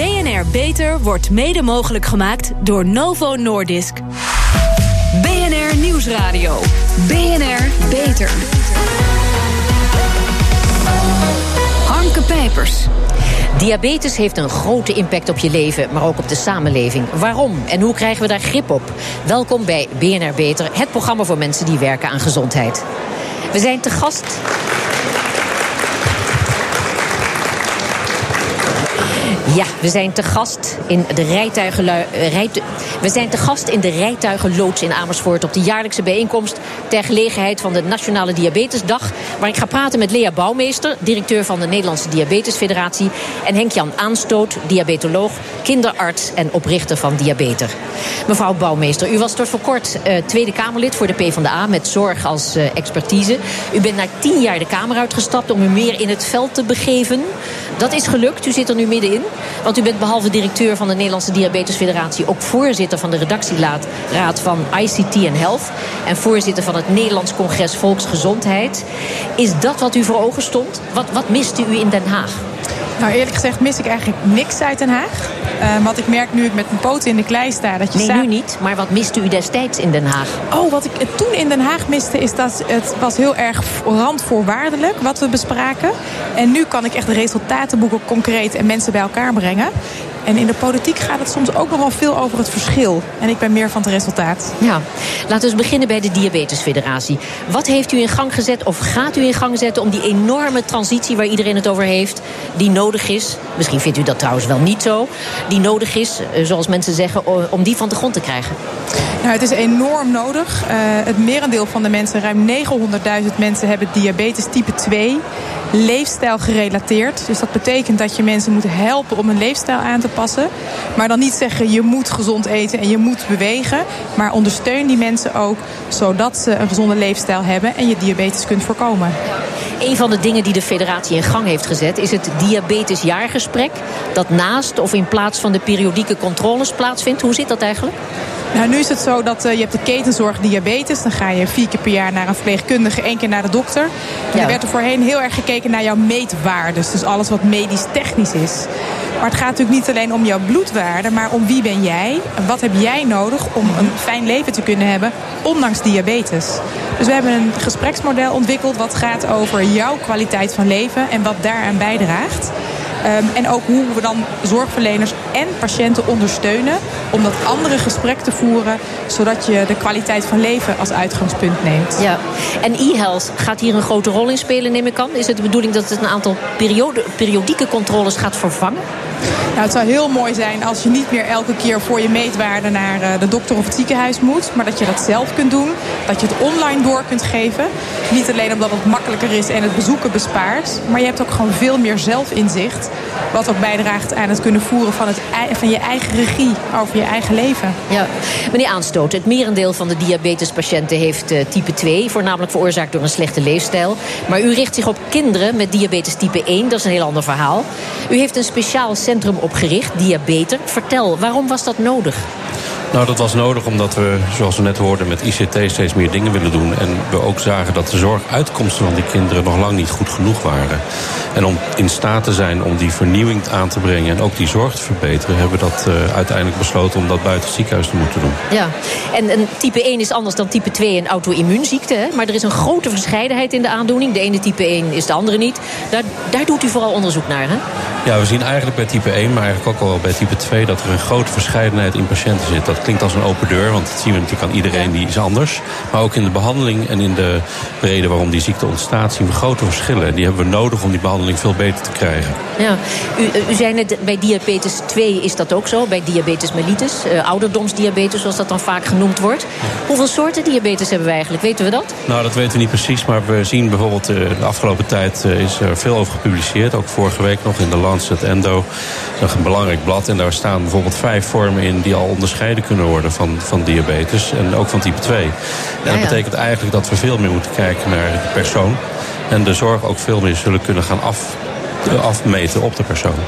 BNR Beter wordt mede mogelijk gemaakt door Novo Nordisk. BNR Nieuwsradio. BNR Beter. Hanke Pijpers. Diabetes heeft een grote impact op je leven, maar ook op de samenleving. Waarom en hoe krijgen we daar grip op? Welkom bij BNR Beter, het programma voor mensen die werken aan gezondheid. We zijn te gast we zijn te gast in de rijtuigen. Gast in rijtuigenloods in Amersfoort op de jaarlijkse bijeenkomst ter gelegenheid van de Nationale Diabetesdag, waar ik ga praten met Lea Bouwmeester, directeur van de Nederlandse Diabetesfederatie, en Henk-Jan Aanstoot, diabetoloog, kinderarts en oprichter van Diabeter. Mevrouw Bouwmeester, u was tot voor kort uh, Tweede Kamerlid voor de PvdA met zorg als uh, expertise. U bent na tien jaar de Kamer uitgestapt om u meer in het veld te begeven. Dat is gelukt. U zit er nu middenin. Want u bent behalve directeur van de Nederlandse Diabetesfederatie ook voorzitter van de redactieraad van ICT en Health. En voorzitter van het Nederlands Congres Volksgezondheid. Is dat wat u voor ogen stond? Wat, wat miste u in Den Haag? Nou, eerlijk gezegd mis ik eigenlijk niks uit Den Haag. Uh, want ik merk nu ik met mijn poten in de klei sta dat je. Nee, nu niet. Maar wat miste u destijds in Den Haag? Oh, wat ik toen in Den Haag miste is dat het was heel erg randvoorwaardelijk wat we bespraken. En nu kan ik echt de resultaten boeken concreet en mensen bij elkaar brengen. En in de politiek gaat het soms ook nog wel veel over het verschil. En ik ben meer van het resultaat. Ja, laten we beginnen bij de Diabetesfederatie. Wat heeft u in gang gezet of gaat u in gang zetten om die enorme transitie waar iedereen het over heeft, die nodig is, misschien vindt u dat trouwens wel niet zo, die nodig is, eh, zoals mensen zeggen, om die van de grond te krijgen? Nou, het is enorm nodig. Uh, het merendeel van de mensen, ruim 900.000 mensen, hebben diabetes type 2 leefstijl gerelateerd. Dus dat betekent dat je mensen moet helpen om een leefstijl aan te passen. Maar dan niet zeggen je moet gezond eten en je moet bewegen. Maar ondersteun die mensen ook zodat ze een gezonde leefstijl hebben en je diabetes kunt voorkomen. Een van de dingen die de federatie in gang heeft gezet is het diabetesjaargesprek. Dat naast of in plaats van de periodieke controles plaatsvindt. Hoe zit dat eigenlijk? Nou, nu is het zo dat uh, je hebt de ketenzorg diabetes. Dan ga je vier keer per jaar naar een verpleegkundige, één keer naar de dokter. En ja. er werd er voorheen heel erg gekeken naar jouw meetwaardes. Dus alles wat medisch technisch is. Maar het gaat natuurlijk niet alleen om jouw bloedwaarde, maar om wie ben jij en wat heb jij nodig om een fijn leven te kunnen hebben, ondanks diabetes. Dus we hebben een gespreksmodel ontwikkeld wat gaat over jouw kwaliteit van leven en wat daaraan bijdraagt. Um, en ook hoe we dan zorgverleners en patiënten ondersteunen om dat andere gesprek te voeren, zodat je de kwaliteit van leven als uitgangspunt neemt. Ja, en e-health gaat hier een grote rol in spelen, neem ik aan. Is het de bedoeling dat het een aantal periode, periodieke controles gaat vervangen? Nou, het zou heel mooi zijn als je niet meer elke keer voor je meetwaarde naar eh, de dokter of het ziekenhuis moet. Maar dat je dat zelf kunt doen. Dat je het online door kunt geven. Niet alleen omdat het makkelijker is en het bezoeken bespaart. Maar je hebt ook gewoon veel meer zelfinzicht. Wat ook bijdraagt aan het kunnen voeren van, het, van je eigen regie over je eigen leven. Ja. Meneer Aanstoot, het merendeel van de diabetespatiënten heeft uh, type 2. Voornamelijk veroorzaakt door een slechte leefstijl. Maar u richt zich op kinderen met diabetes type 1. Dat is een heel ander verhaal. U heeft een speciaal centrum opgericht, Diabetes. Vertel, waarom was dat nodig? Nou, dat was nodig omdat we, zoals we net hoorden, met ICT steeds meer dingen willen doen. En we ook zagen dat de zorguitkomsten van die kinderen nog lang niet goed genoeg waren. En om in staat te zijn om die vernieuwing aan te brengen en ook die zorg te verbeteren, hebben we dat uh, uiteindelijk besloten om dat buiten het ziekenhuis te moeten doen. Ja, en, en type 1 is anders dan type 2 een auto-immuunziekte. Maar er is een grote verscheidenheid in de aandoening. De ene type 1 is de andere niet. Daar, daar doet u vooral onderzoek naar, hè? Ja, we zien eigenlijk bij type 1, maar eigenlijk ook wel bij type 2, dat er een grote verscheidenheid in patiënten zit. Dat klinkt als een open deur, want dat zien we natuurlijk aan iedereen die is anders. Maar ook in de behandeling en in de reden waarom die ziekte ontstaat, zien we grote verschillen. En die hebben we nodig om die behandeling veel beter te krijgen. Ja, u, u zei net, bij diabetes 2 is dat ook zo, bij diabetes mellitus, uh, ouderdomsdiabetes zoals dat dan vaak genoemd wordt. Hoeveel soorten diabetes hebben we eigenlijk, weten we dat? Nou, dat weten we niet precies, maar we zien bijvoorbeeld uh, de afgelopen tijd uh, is er veel over gepubliceerd. Ook vorige week nog in de Lancet Endo, dat is een belangrijk blad. En daar staan bijvoorbeeld vijf vormen in die al onderscheiden kunnen worden van, van diabetes. En ook van type 2. En dat ja, betekent eigenlijk dat we veel meer moeten kijken naar de persoon. En de zorg ook veel meer zullen kunnen gaan af, afmeten op de persoon.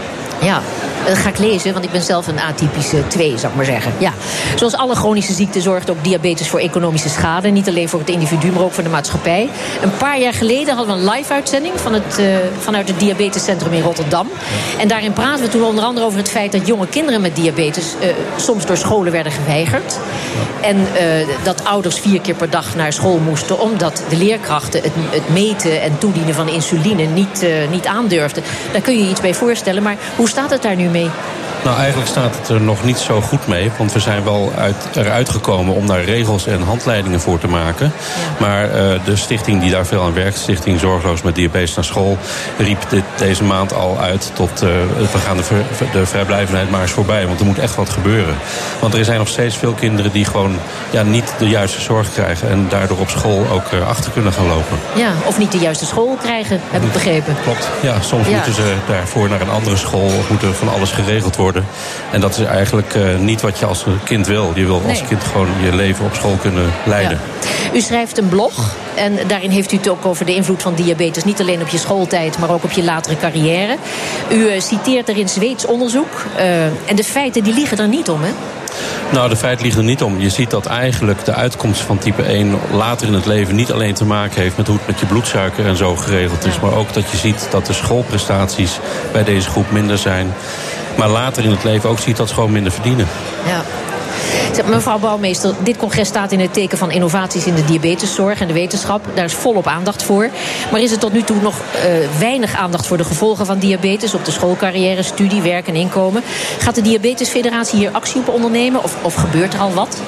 Ja, Dat ga ik lezen, want ik ben zelf een atypische 2, zou ik maar zeggen. Ja. Zoals alle chronische ziekten zorgt ook diabetes voor economische schade. Niet alleen voor het individu, maar ook voor de maatschappij. Een paar jaar geleden hadden we een live-uitzending van uh, vanuit het diabetescentrum in Rotterdam. En daarin praten we toen onder andere over het feit dat jonge kinderen met diabetes uh, soms door scholen werden geweigerd. En dat ouders vier keer per dag naar school moesten, omdat de leerkrachten het, het meten en toedienen van insuline niet, niet aandurfden. Daar kun je je iets bij voorstellen. Maar hoe staat het daar nu mee? Nou, eigenlijk staat het er nog niet zo goed mee. Want we zijn wel uit, eruit gekomen om daar regels en handleidingen voor te maken. Maar uh, de stichting die daar veel aan werkt, Stichting Zorgloos met Diabetes naar School, riep dit deze maand al uit tot uh, we gaan de, ver, de vrijblijvendheid maar eens voorbij. Want er moet echt wat gebeuren. Want er zijn nog steeds veel kinderen die gewoon ja, niet de juiste zorg krijgen. En daardoor op school ook uh, achter kunnen gaan lopen. Ja, of niet de juiste school krijgen, heb ik begrepen. Klopt. Ja, soms ja. moeten ze daarvoor naar een andere school of moeten van alles geregeld worden. En dat is eigenlijk uh, niet wat je als kind wil. Je wil nee. als kind gewoon je leven op school kunnen leiden. Ja. U schrijft een blog. En daarin heeft u het ook over de invloed van diabetes. Niet alleen op je schooltijd, maar ook op je latere carrière. U uh, citeert erin Zweeds onderzoek. Uh, en de feiten die liegen er niet om, hè? Nou, de feit ligt er niet om. Je ziet dat eigenlijk de uitkomst van type 1 later in het leven niet alleen te maken heeft met hoe het met je bloedsuiker en zo geregeld is. Maar ook dat je ziet dat de schoolprestaties bij deze groep minder zijn. Maar later in het leven ook ziet dat ze gewoon minder verdienen. Ja. Mevrouw Bouwmeester, dit congres staat in het teken van innovaties in de diabeteszorg en de wetenschap. Daar is volop aandacht voor. Maar is er tot nu toe nog uh, weinig aandacht voor de gevolgen van diabetes op de schoolcarrière, studie, werk en inkomen? Gaat de Diabetesfederatie hier actie op ondernemen of, of gebeurt er al wat?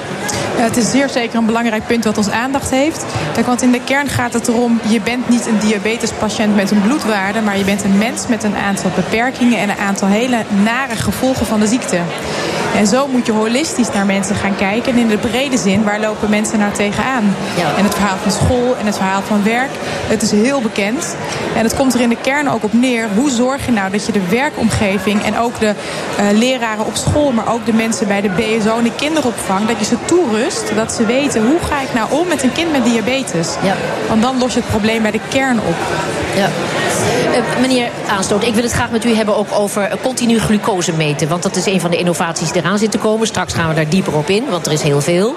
Ja, het is zeer zeker een belangrijk punt wat ons aandacht heeft. Want in de kern gaat het erom, je bent niet een diabetespatiënt met een bloedwaarde, maar je bent een mens met een aantal beperkingen en een aantal hele nare gevolgen van de ziekte. En zo moet je holistisch naar mensen gaan kijken. En in de brede zin, waar lopen mensen nou tegenaan? Ja. En het verhaal van school en het verhaal van werk, het is heel bekend. En het komt er in de kern ook op neer. Hoe zorg je nou dat je de werkomgeving en ook de uh, leraren op school... maar ook de mensen bij de BSO en de kinderopvang... dat je ze toerust, dat ze weten hoe ga ik nou om met een kind met diabetes. Ja. Want dan los je het probleem bij de kern op. Ja. Uh, meneer Aanstoot, ik wil het graag met u hebben ook over continu glucose meten. Want dat is een van de innovaties die eraan zit te komen. Straks gaan we daar dieper op in, want er is heel veel.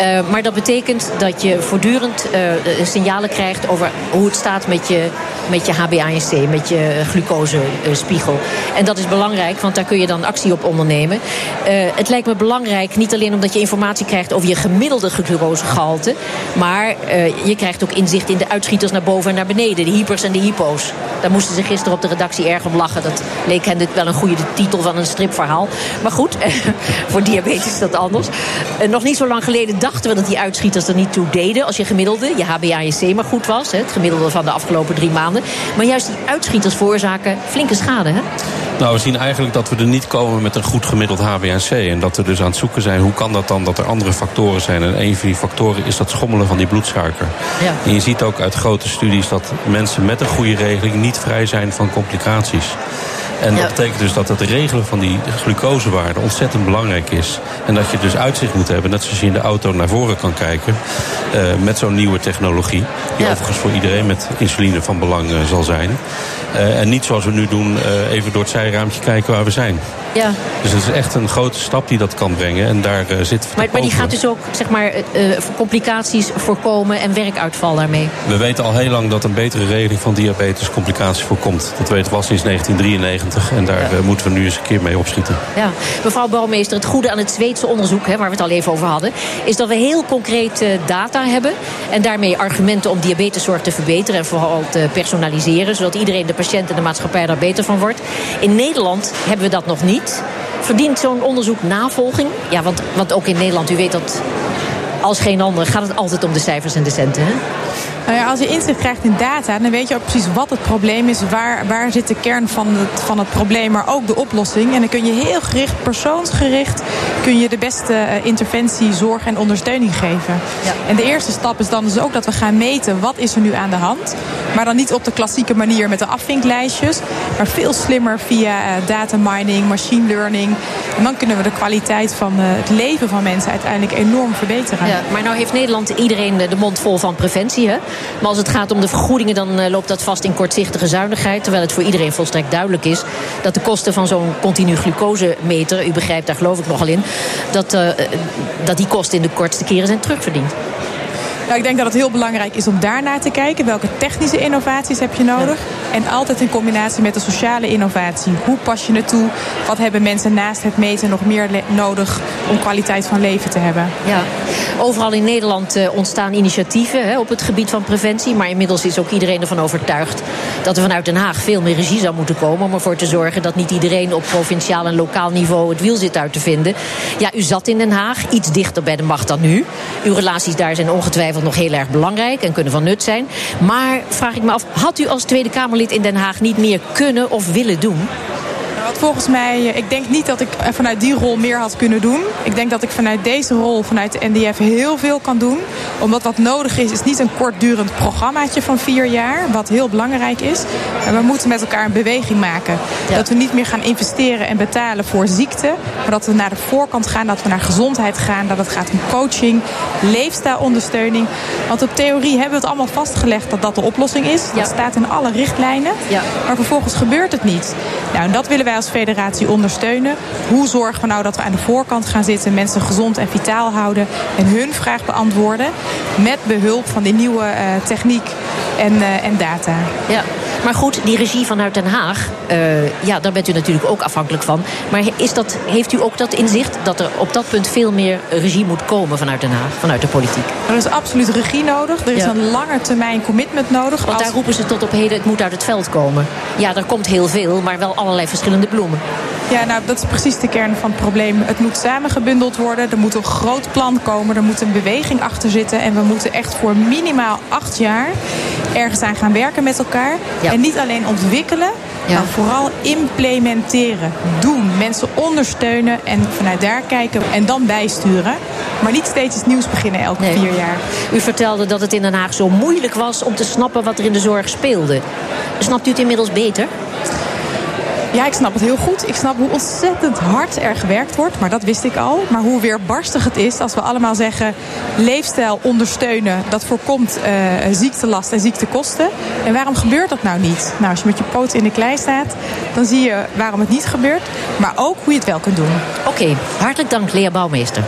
Uh, maar dat betekent dat je voortdurend uh, signalen krijgt over hoe het staat met je, met je HbA1c, met je glucosespiegel. En dat is belangrijk, want daar kun je dan actie op ondernemen. het lijkt me belangrijk, niet alleen omdat je informatie krijgt over je gemiddelde glucosegehalte, maar je krijgt ook inzicht in de uitschieters naar boven en naar beneden, de hypers en de hypo's. Daar moesten ze gisteren op de redactie erg om lachen. Dat leek hen dit wel een goede titel van een stripverhaal. Maar goed, voor diabetes is dat anders. Uh, nog niet zo lang geleden dachten we dat die uitschieters er niet toe deden. Als je gemiddelde, je HbA1c maar goed was. Het gemiddelde van de afgelopen drie maanden. Maar juist die uitschieters veroorzaken flinke schade. Hè? Nou, we zien eigenlijk dat we er niet komen met een goed gemiddeld HbA1c. En dat we dus aan het zoeken zijn, hoe kan dat dan dat er andere factoren zijn. En een van die factoren is dat schommelen van die bloedsuiker. Ja. En je ziet ook uit grote studies dat mensen met een goede regeling niet vrij zijn van complicaties. En dat betekent dus dat het regelen van die glucosewaarde ontzettend belangrijk is. En dat je dus uitzicht moet hebben, net zoals je in de auto naar voren kan kijken. Uh, met zo'n nieuwe technologie. Die overigens voor iedereen met insuline van belang uh, zal zijn. Uh, en niet zoals we nu doen, even door het zijraampje kijken waar we zijn. Ja. Dus het is echt een grote stap die dat kan brengen. En daar zit. Maar, maar die gaat dus ook zeg maar, complicaties voorkomen en werkuitval daarmee? We weten al heel lang dat een betere regeling van diabetes complicaties voorkomt. Dat weten we al sinds 1993. En daar ja. moeten we nu eens een keer mee opschieten. Ja, mevrouw Bouwmeester, het goede aan het Zweedse onderzoek, hè, waar we het al even over hadden, is dat we heel concreet uh, data hebben. En daarmee argumenten om diabeteszorg te verbeteren en vooral te personaliseren, zodat iedereen, de patiënt en de maatschappij, daar beter van wordt. In Nederland hebben we dat nog niet. Verdient zo'n onderzoek navolging? Ja, want, want ook in Nederland, u weet dat als geen ander gaat het altijd om de cijfers en de centen. Hè? Nou ja, als je inzicht krijgt in data, dan weet je ook precies wat het probleem is. Waar, waar zit de kern van het, van het probleem, maar ook de oplossing. En dan kun je heel gericht, persoonsgericht, kun je de beste uh, interventie, zorg en ondersteuning geven. Ja. En de eerste stap is dan dus ook dat we gaan meten wat is er nu aan de hand. Maar dan niet op de klassieke manier met de afvinklijstjes. Maar veel slimmer via uh, data mining, machine learning. En dan kunnen we de kwaliteit van uh, het leven van mensen uiteindelijk enorm verbeteren. Ja, maar nou heeft Nederland iedereen de mond vol van preventie. Hè? Maar als het gaat om de vergoedingen, dan loopt dat vast in kortzichtige zuinigheid. Terwijl het voor iedereen volstrekt duidelijk is dat de kosten van zo'n continu glucosemeter, u begrijpt daar geloof ik nogal in, dat, dat die kosten in de kortste keren zijn terugverdiend. Nou, ik denk dat het heel belangrijk is om daarnaar te kijken. Welke technische innovaties heb je nodig? En altijd in combinatie met de sociale innovatie. Hoe pas je het toe? Wat hebben mensen naast het meten nog meer nodig om kwaliteit van leven te hebben? Ja, overal in Nederland uh, ontstaan initiatieven hè, op het gebied van preventie. Maar inmiddels is ook iedereen ervan overtuigd dat er vanuit Den Haag veel meer regie zou moeten komen. Om ervoor te zorgen dat niet iedereen op provinciaal en lokaal niveau het wiel zit uit te vinden. Ja, u zat in Den Haag, iets dichter bij de macht dan nu. Uw relaties daar zijn ongetwijfeld nog heel erg belangrijk en kunnen van nut zijn. Maar vraag ik me af, had u als Tweede Kamerlid in Den Haag niet meer kunnen of willen doen? Volgens mij, eh, ik denk niet dat ik vanuit die rol meer had kunnen doen. Ik denk dat ik vanuit deze rol, vanuit de NDF, heel veel kan doen. Omdat wat nodig is, is niet een kortdurend programmaatje van vier jaar. Wat heel belangrijk is. En we moeten met elkaar een beweging maken. Dat we niet meer gaan investeren en betalen voor ziekte. Maar dat we naar de voorkant gaan, dat we naar gezondheid gaan. Dat het gaat om coaching, leefstijlondersteuning. Want op theorie hebben we het allemaal vastgelegd dat dat de oplossing is. Dat staat in alle richtlijnen. Ja. Maar vervolgens gebeurt het niet. Nou, en dat willen wij als federatie ondersteunen. Hoe zorgen we nou dat we aan de voorkant gaan zitten, mensen gezond en vitaal houden en hun vraag beantwoorden met behulp van die nieuwe uh, techniek en, uh, en data. Ja. Maar goed, die regie vanuit Den Haag, uh, ja, daar bent u natuurlijk ook afhankelijk van. Maar is dat, heeft u ook dat inzicht dat er op dat punt veel meer regie moet komen vanuit Den Haag, vanuit de politiek? Er is absoluut regie nodig. Er is ja. een lange termijn commitment nodig. Want daar roepen ze tot op heden, het moet uit het veld komen. Ja, er komt heel veel, maar wel allerlei verschillende bloemen. Ja, nou, dat is precies de kern van het probleem. Het moet samengebundeld worden. Er moet een groot plan komen. Er moet een beweging achter zitten. En we moeten echt voor minimaal acht jaar ergens aan gaan werken met elkaar. Ja. En niet alleen ontwikkelen, ja. maar vooral implementeren. Doen. Mensen ondersteunen en vanuit daar kijken en dan bijsturen. Maar niet steeds iets nieuws beginnen elke nee. vier jaar. U vertelde dat het in Den Haag zo moeilijk was om te snappen wat er in de zorg speelde. Snapt u het inmiddels beter? Ja, ik snap het heel goed. Ik snap hoe ontzettend hard er gewerkt wordt. Maar dat wist ik al. Maar hoe weerbarstig het is als we allemaal zeggen... leefstijl ondersteunen, dat voorkomt uh, ziektelast en ziektekosten. En waarom gebeurt dat nou niet? Nou, als je met je poot in de klei staat... dan zie je waarom het niet gebeurt. Maar ook hoe je het wel kunt doen. Oké, hartelijk dank, Lea Bouwmeester.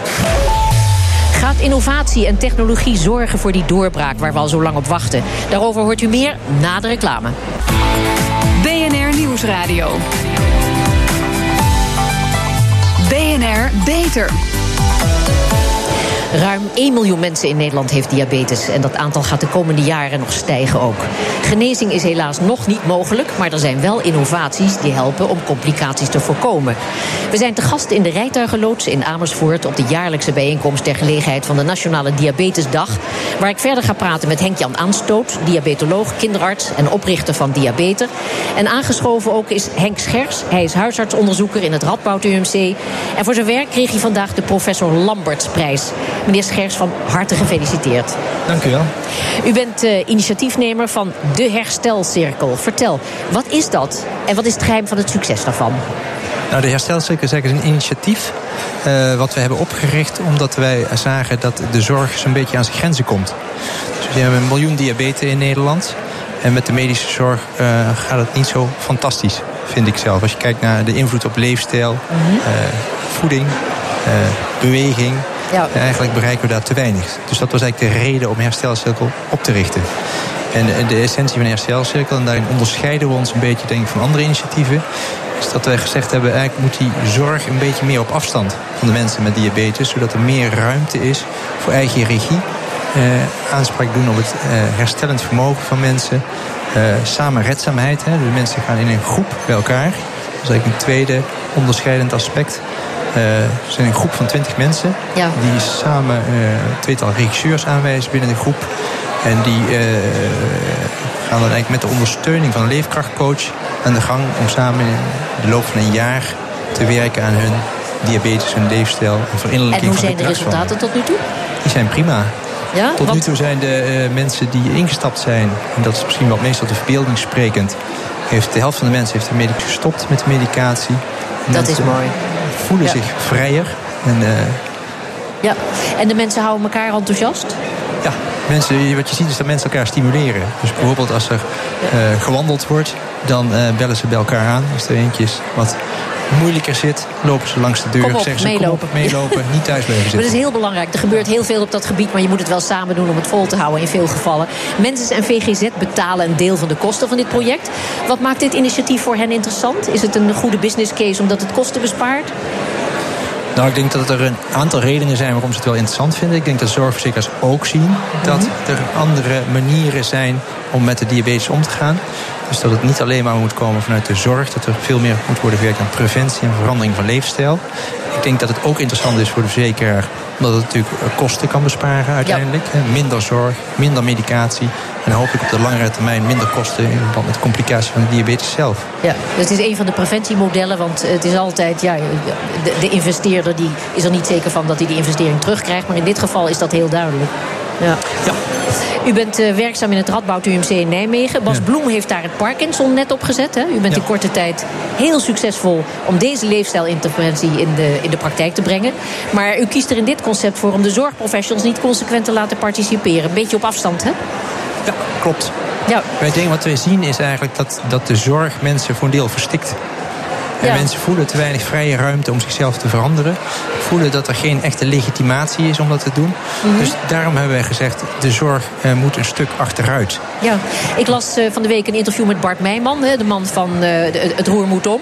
Gaat innovatie en technologie zorgen voor die doorbraak waar we al zo lang op wachten? Daarover hoort u meer na de reclame. Nieuwsradio. BNR Beter. Ruim 1 miljoen mensen in Nederland heeft diabetes. En dat aantal gaat de komende jaren nog stijgen ook. Genezing is helaas nog niet mogelijk. Maar er zijn wel innovaties die helpen om complicaties te voorkomen. We zijn te gast in de rijtuigenloods in Amersfoort. op de jaarlijkse bijeenkomst ter gelegenheid van de Nationale Diabetesdag. Waar ik verder ga praten met Henk-Jan Aanstoot, diabetoloog, kinderarts en oprichter van Diabeter. En aangeschoven ook is Henk Schers. Hij is huisartsonderzoeker in het Radboud UMC. En voor zijn werk kreeg hij vandaag de Professor Lambertsprijs. Meneer Schers, van harte gefeliciteerd. Dank u wel. U bent uh, initiatiefnemer van de Herstelcirkel. Vertel, wat is dat en wat is het geheim van het succes daarvan? Nou, de Herstelcirkel is eigenlijk een initiatief uh, wat we hebben opgericht omdat wij zagen dat de zorg zo'n beetje aan zijn grenzen komt. Dus we hebben een miljoen diabetes in Nederland. En met de medische zorg uh, gaat het niet zo fantastisch, vind ik zelf. Als je kijkt naar de invloed op leefstijl, mm -hmm. voeding, beweging, ja. En eigenlijk bereiken we daar te weinig. Dus dat was eigenlijk de reden om herstelcirkel op te richten. En de essentie van herstelcirkel, en daarin onderscheiden we ons een beetje denk ik, van andere initiatieven, is dat wij gezegd hebben, eigenlijk moet die zorg een beetje meer op afstand van de mensen met diabetes, zodat er meer ruimte is voor eigen regie. Eh, aanspraak doen op het eh, herstellend vermogen van mensen. Uh, samenredzaamheid. Hè. De mensen gaan in een groep bij elkaar. Dat is eigenlijk een tweede onderscheidend aspect. Uh, we zijn een groep van twintig mensen. Ja. Die samen uh, een tweetal regisseurs aanwijzen binnen de groep. En die uh, gaan dan eigenlijk met de ondersteuning van een leefkrachtcoach aan de gang om samen in de loop van een jaar te werken aan hun diabetes, hun leefstijl en verinnerlijking En hoe zijn de, de resultaten tot nu toe? Die zijn prima. Ja? Tot nu toe zijn de uh, mensen die ingestapt zijn, en dat is misschien wat meestal de verbeelding sprekend, heeft de helft van de mensen heeft de medisch gestopt met de medicatie. Dat is mooi voelen zich vrijer. En, uh... ja, en de mensen houden elkaar enthousiast? Ja, mensen, wat je ziet is dat mensen elkaar stimuleren. Dus bijvoorbeeld als er uh, gewandeld wordt, dan uh, bellen ze bij elkaar aan. Als er eentje is wat moeilijker zit, lopen ze langs de deur. Kom op, zeggen ze, meelopen. Kom op, meelopen, niet thuis blijven zitten. Maar dat is heel belangrijk. Er gebeurt heel veel op dat gebied, maar je moet het wel samen doen om het vol te houden in veel gevallen. Mensen en VGZ betalen een deel van de kosten van dit project. Wat maakt dit initiatief voor hen interessant? Is het een goede business case omdat het kosten bespaart? Nou, ik denk dat er een aantal redenen zijn waarom ze het wel interessant vinden. Ik denk dat zorgverzekeraars ook zien dat mhm. er andere manieren zijn om met de diabetes om te gaan. Dus dat het niet alleen maar moet komen vanuit de zorg. Dat er veel meer moet worden gewerkt aan preventie en verandering van leefstijl. Ik denk dat het ook interessant is voor de verzekeraar. Omdat het natuurlijk kosten kan besparen uiteindelijk. Minder zorg, minder medicatie. En hopelijk op de langere termijn minder kosten in verband met complicaties van de diabetes zelf. Ja, dus het is een van de preventiemodellen. Want het is altijd, ja, de, de investeerder die is er niet zeker van dat hij die investering terugkrijgt. Maar in dit geval is dat heel duidelijk. Ja. ja. U bent uh, werkzaam in het Radboud UMC in Nijmegen. Bas Bloem heeft daar het Parkinson net opgezet. Hè? U bent in korte tijd heel succesvol om deze leefstijlinterventie in de, in de praktijk te brengen. Maar u kiest er in dit concept voor om de zorgprofessionals niet consequent te laten participeren. Een beetje op afstand, hè? Ja, klopt. Ja. Wij denken wat we zien is eigenlijk dat, dat de zorg mensen voor een deel verstikt. En mensen voelen te weinig vrije ruimte om zichzelf te veranderen. Voelen dat er geen echte legitimatie is om dat te doen. Mhm. Dus daarom hebben wij gezegd, de zorg uh, moet een stuk achteruit. Ja, ik las uh, van de week een interview met Bart Meijman, de man van uh, de, het Roer moet om.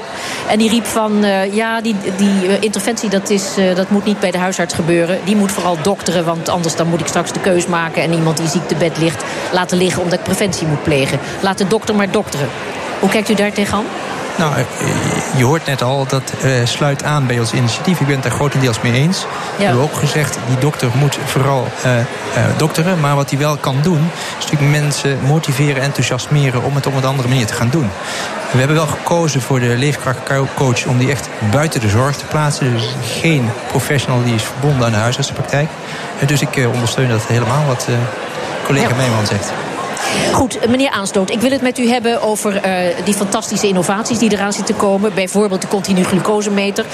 En die riep van, ja, die, die interventie dat, is, dat moet niet bij de huisarts gebeuren. Die moet vooral dokteren, want anders dan moet ik straks de keus maken... en iemand die ziek te bed ligt laten liggen omdat ik preventie moet plegen. Laat de dokter maar dokteren. Hoe kijkt u daar tegenaan? Nou, eh, je hoort net al, dat uh, sluit aan bij ons initiatief. Ik ben het daar grotendeels mee eens. We hebben ook gezegd, die dokter moet vooral uh, dokteren. Maar wat hij wel kan doen, is natuurlijk mensen motiveren, enthousiasmeren... om het op een andere manier te gaan doen. We hebben wel gekozen voor de leefkrachtcoach om die echt buiten de zorg te plaatsen. Dus geen professional die is verbonden aan de huisartsenpraktijk. En dus ik ondersteun dat helemaal wat collega ja. Meijman zegt. Goed, meneer Aanstoot, ik wil het met u hebben over uh, die fantastische innovaties die eraan zitten komen. Bijvoorbeeld de continu glucosemeter.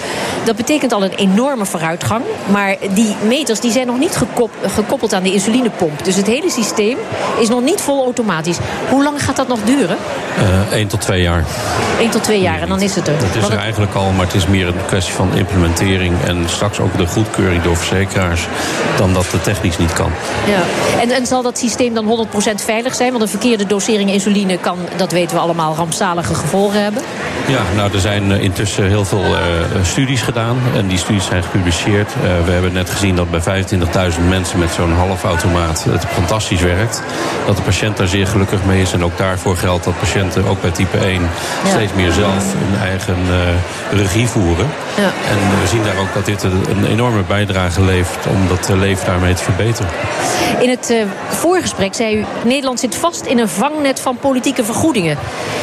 Dat betekent al een enorme vooruitgang. Maar die meters die zijn nog niet gekoppeld aan de insulinepomp. Dus het hele systeem is nog niet vol automatisch. Hoe lang gaat dat nog duren? Uh, 1 tot 2 jaar. 1 tot 2 jaar en dan is het er. Het is er eigenlijk al, maar het is meer een kwestie van implementering... en straks ook de goedkeuring door verzekeraars... dan dat het technisch niet kan. Ja. En, en zal dat systeem dan 100% veilig zijn? Want een verkeerde dosering insuline kan, dat weten we allemaal, rampzalige gevolgen hebben. Ja, nou er zijn eh, intussen heel veel uh, studies gedaan. En die studies zijn gepubliceerd. Uh, we hebben net gezien dat bij 25.000 mensen met zo'n halfautomaat het fantastisch werkt. Dat de patiënt daar zeer gelukkig mee is. En ook daarvoor geldt dat patiënten ook bij type 1 ja. steeds meer zelf hun eigen regie voeren. Ja. En we zien daar ook dat dit een enorme bijdrage levert om dat leven daarmee te verbeteren. In het voorgesprek zei u, Nederland zit vast in een vangnet van politieke vergoedingen.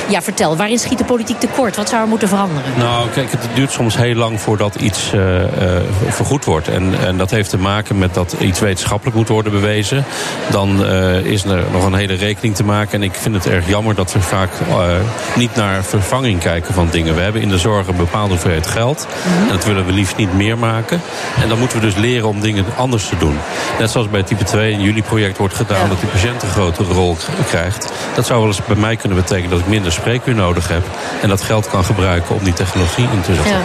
Ja, vertel, waarin schiet de politiek tekort? Wat zou er moeten veranderen? Nou, kijk, het duurt soms heel lang voordat iets uh, uh, vergoed wordt. En, en dat heeft te maken met dat iets wetenschappelijk moet worden bewezen. Dan uh, is er nog een hele rekening te maken. En ik vind het erg jammer dat we vaak niet naar vervanging kijken van dingen. We hebben in de zorg een bepaalde hoeveelheid geld. Mhm. En dat willen we liefst niet meer maken. En dan moeten we dus leren om dingen anders te doen. Net zoals bij type 2 in jullie project wordt gedaan... Ja. dat die patiënt een grotere rol krijgt. Dat zou wel eens bij mij kunnen betekenen dat ik minder spreekuur nodig heb. En dat geld kan gebruiken om die technologie in te zetten. Ja.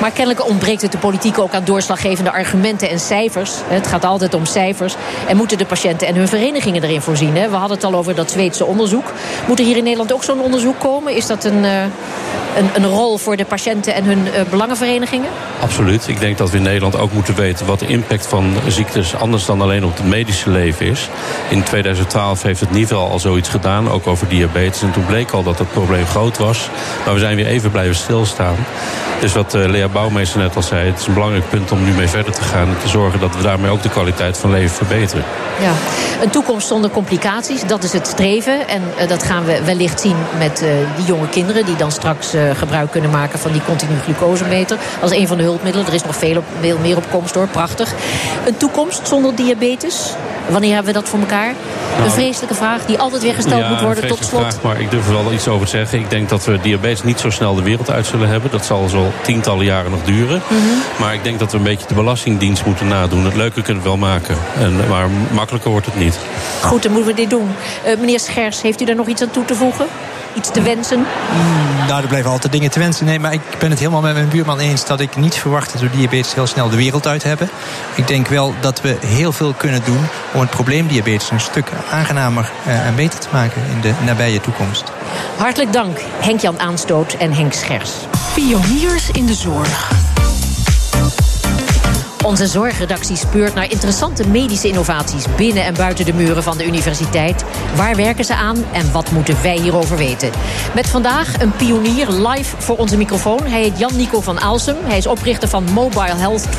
Maar kennelijk ontbreekt het de politiek ook aan doorslaggevende argumenten en cijfers. Het gaat altijd om cijfers. En moeten de patiënten en hun verenigingen erin voorzien. We hadden het al over dat Zweedse onderzoek. Moet er hier in Nederland ook zo'n onderzoek komen? Is dat een, eh, een, een, rol voor de patiënten en hun eh, belangenverenigingen? Absoluut. Ik denk dat we in Nederland ook moeten weten wat de impact van ziektes anders dan alleen op het medische leven is. In 2012 heeft het NIVEL al zoiets gedaan, ook over diabetes. En toen bleek al dat het probleem groot was. Maar we zijn weer even blijven stilstaan. Dus wat uh, Lea Bouwmeester net al zei, het is een belangrijk punt om nu mee verder te gaan. En te zorgen dat we daarmee ook de kwaliteit van leven verbeteren. Ja, een toekomst zonder complicaties, dat is het streven. En uh, dat gaan we wellicht zien met uh, die jonge kinderen die dan straks gebruik kunnen maken van die continu glucosemeter. Als een van de hulpmiddelen. Er is nog veel, op, veel meer op komst hoor, prachtig. Een toekomst zonder diabetes? Wanneer hebben we dat voor elkaar? een vreselijke vraag die altijd weer gesteld moet worden tot slot. Vraag, maar ik durf er wel iets over te zeggen. Ik denk dat we diabetes niet zo snel de wereld uit zullen hebben. Dat zal zo tientallen jaren nog duren. Mhm. Maar ik denk dat we een beetje de belastingdienst moeten nadoen. Het leuke kunnen we wel maken. En, maar makkelijker wordt het niet. Goed, dan moeten we dit doen. Uh, meneer Schers, heeft u daar nog iets aan toe te voegen? Iets te wensen? Mm, nou, er blijven altijd dingen te wensen. Nee, maar ik ben het helemaal met mijn buurman eens dat ik niet verwacht dat we diabetes heel snel de wereld uit hebben. Ik denk wel dat we heel veel kunnen doen om het probleem diabetes een stuk aangenamer eh, en beter te maken in de nabije toekomst. Hartelijk dank, Henk-Jan Aanstoot en Henk Schers. Pioniers in de zorg. Onze zorgredactie speurt naar interessante medische innovaties binnen en buiten de muren van de universiteit. Waar werken ze aan en wat moeten wij hierover weten? Met vandaag een pionier live voor onze microfoon. Hij heet Jan-Nico van Aalsum. Hij is oprichter van Mobile Health 24-7,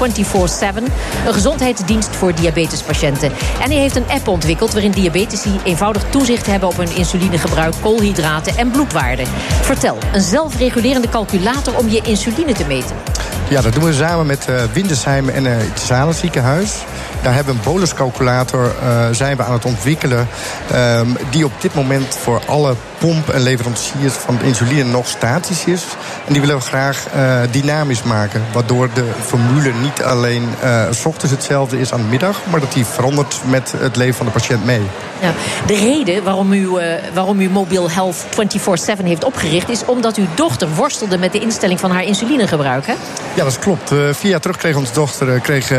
een gezondheidsdienst voor diabetespatiënten. En hij heeft een app ontwikkeld waarin diabetici eenvoudig toezicht hebben op hun insulinegebruik, koolhydraten en bloedwaarden. Vertel, een zelfregulerende calculator om je insuline te meten. Ja, dat doen we samen met uh, Windesheim en uh, het Zalen ziekenhuis. Daar hebben we een boluscalculator uh, zijn we aan het ontwikkelen. Um, die op dit moment voor alle pomp- en leveranciers van de insuline nog statisch is. En die willen we graag uh, dynamisch maken. Waardoor de formule niet alleen uh, s ochtends hetzelfde is aan de middag, maar dat die verandert met het leven van de patiënt mee. Ja, de reden waarom u, uh, waarom u Mobile Health 24-7 heeft opgericht, is omdat uw dochter worstelde met de instelling van haar insulinegebruik. Hè? Ja, dat klopt. vier jaar terug kreeg onze dochter kreeg,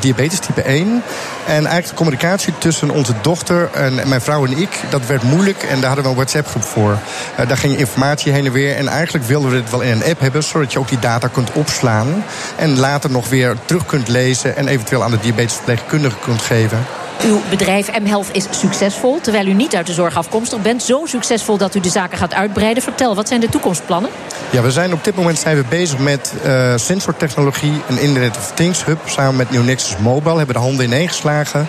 diabetes type 1. En eigenlijk de communicatie tussen onze dochter en mijn vrouw en ik, dat werd moeilijk. En daar hadden we een Voor. Uh, daar ging informatie heen en weer. En eigenlijk wilden we dit wel in een app hebben, zodat je ook die data kunt opslaan. En later nog weer terug kunt lezen en eventueel aan de diabetesverpleegkundige kunt geven. Uw bedrijf mHealth is succesvol, terwijl u niet uit de zorg afkomstig bent. Zo succesvol dat u de zaken gaat uitbreiden. Vertel, wat zijn de toekomstplannen? Ja, we zijn op dit moment zijn we bezig met uh, sensortechnologie, een Internet of Things hub. Samen met Neonexus Mobile hebben de handen ineen geslagen.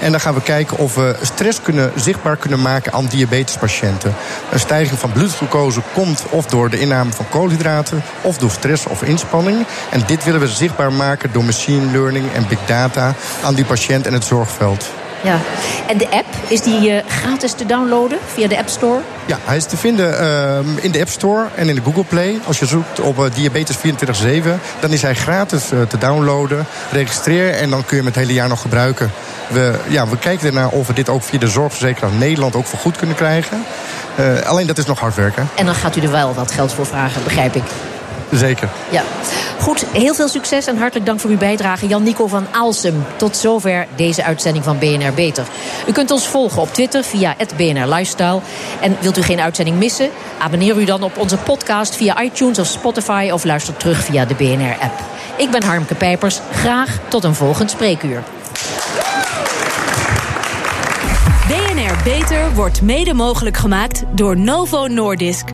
En dan gaan we kijken of we stress kunnen, zichtbaar kunnen maken aan diabetespatiënten. Een stijging van bloedglucose komt of door de inname van koolhydraten, of door stress of inspanning. En dit willen we zichtbaar maken door machine learning en big data aan die patiënt en het zorgveld. Ja. En de app, is die uh, gratis te downloaden via de App Store? Ja, hij is te vinden uh, in de App Store en in de Google Play. Als je zoekt op uh, Diabetes 24-7, dan is hij gratis te downloaden. Registreer en dan kun je hem het hele jaar nog gebruiken. We, ja, we kijken ernaar of we dit ook via de zorgverzekeraar Nederland ook vergoed kunnen krijgen. alleen dat is nog hard werken. En dan gaat u er wel wat geld voor vragen, begrijp ik. Zeker. Ja. Goed, heel veel succes en hartelijk dank voor uw bijdrage. Jan-Nico van Aalsem. Tot zover deze uitzending van BNR Beter. U kunt ons volgen op Twitter via BNR Lifestyle. En wilt u geen uitzending missen? Abonneer u dan op onze podcast via iTunes of Spotify... of luister terug via de BNR-app. Ik ben Harmke Pijpers. Graag tot een volgend spreekuur. BNR Beter wordt mede mogelijk gemaakt door Novo Nordisk.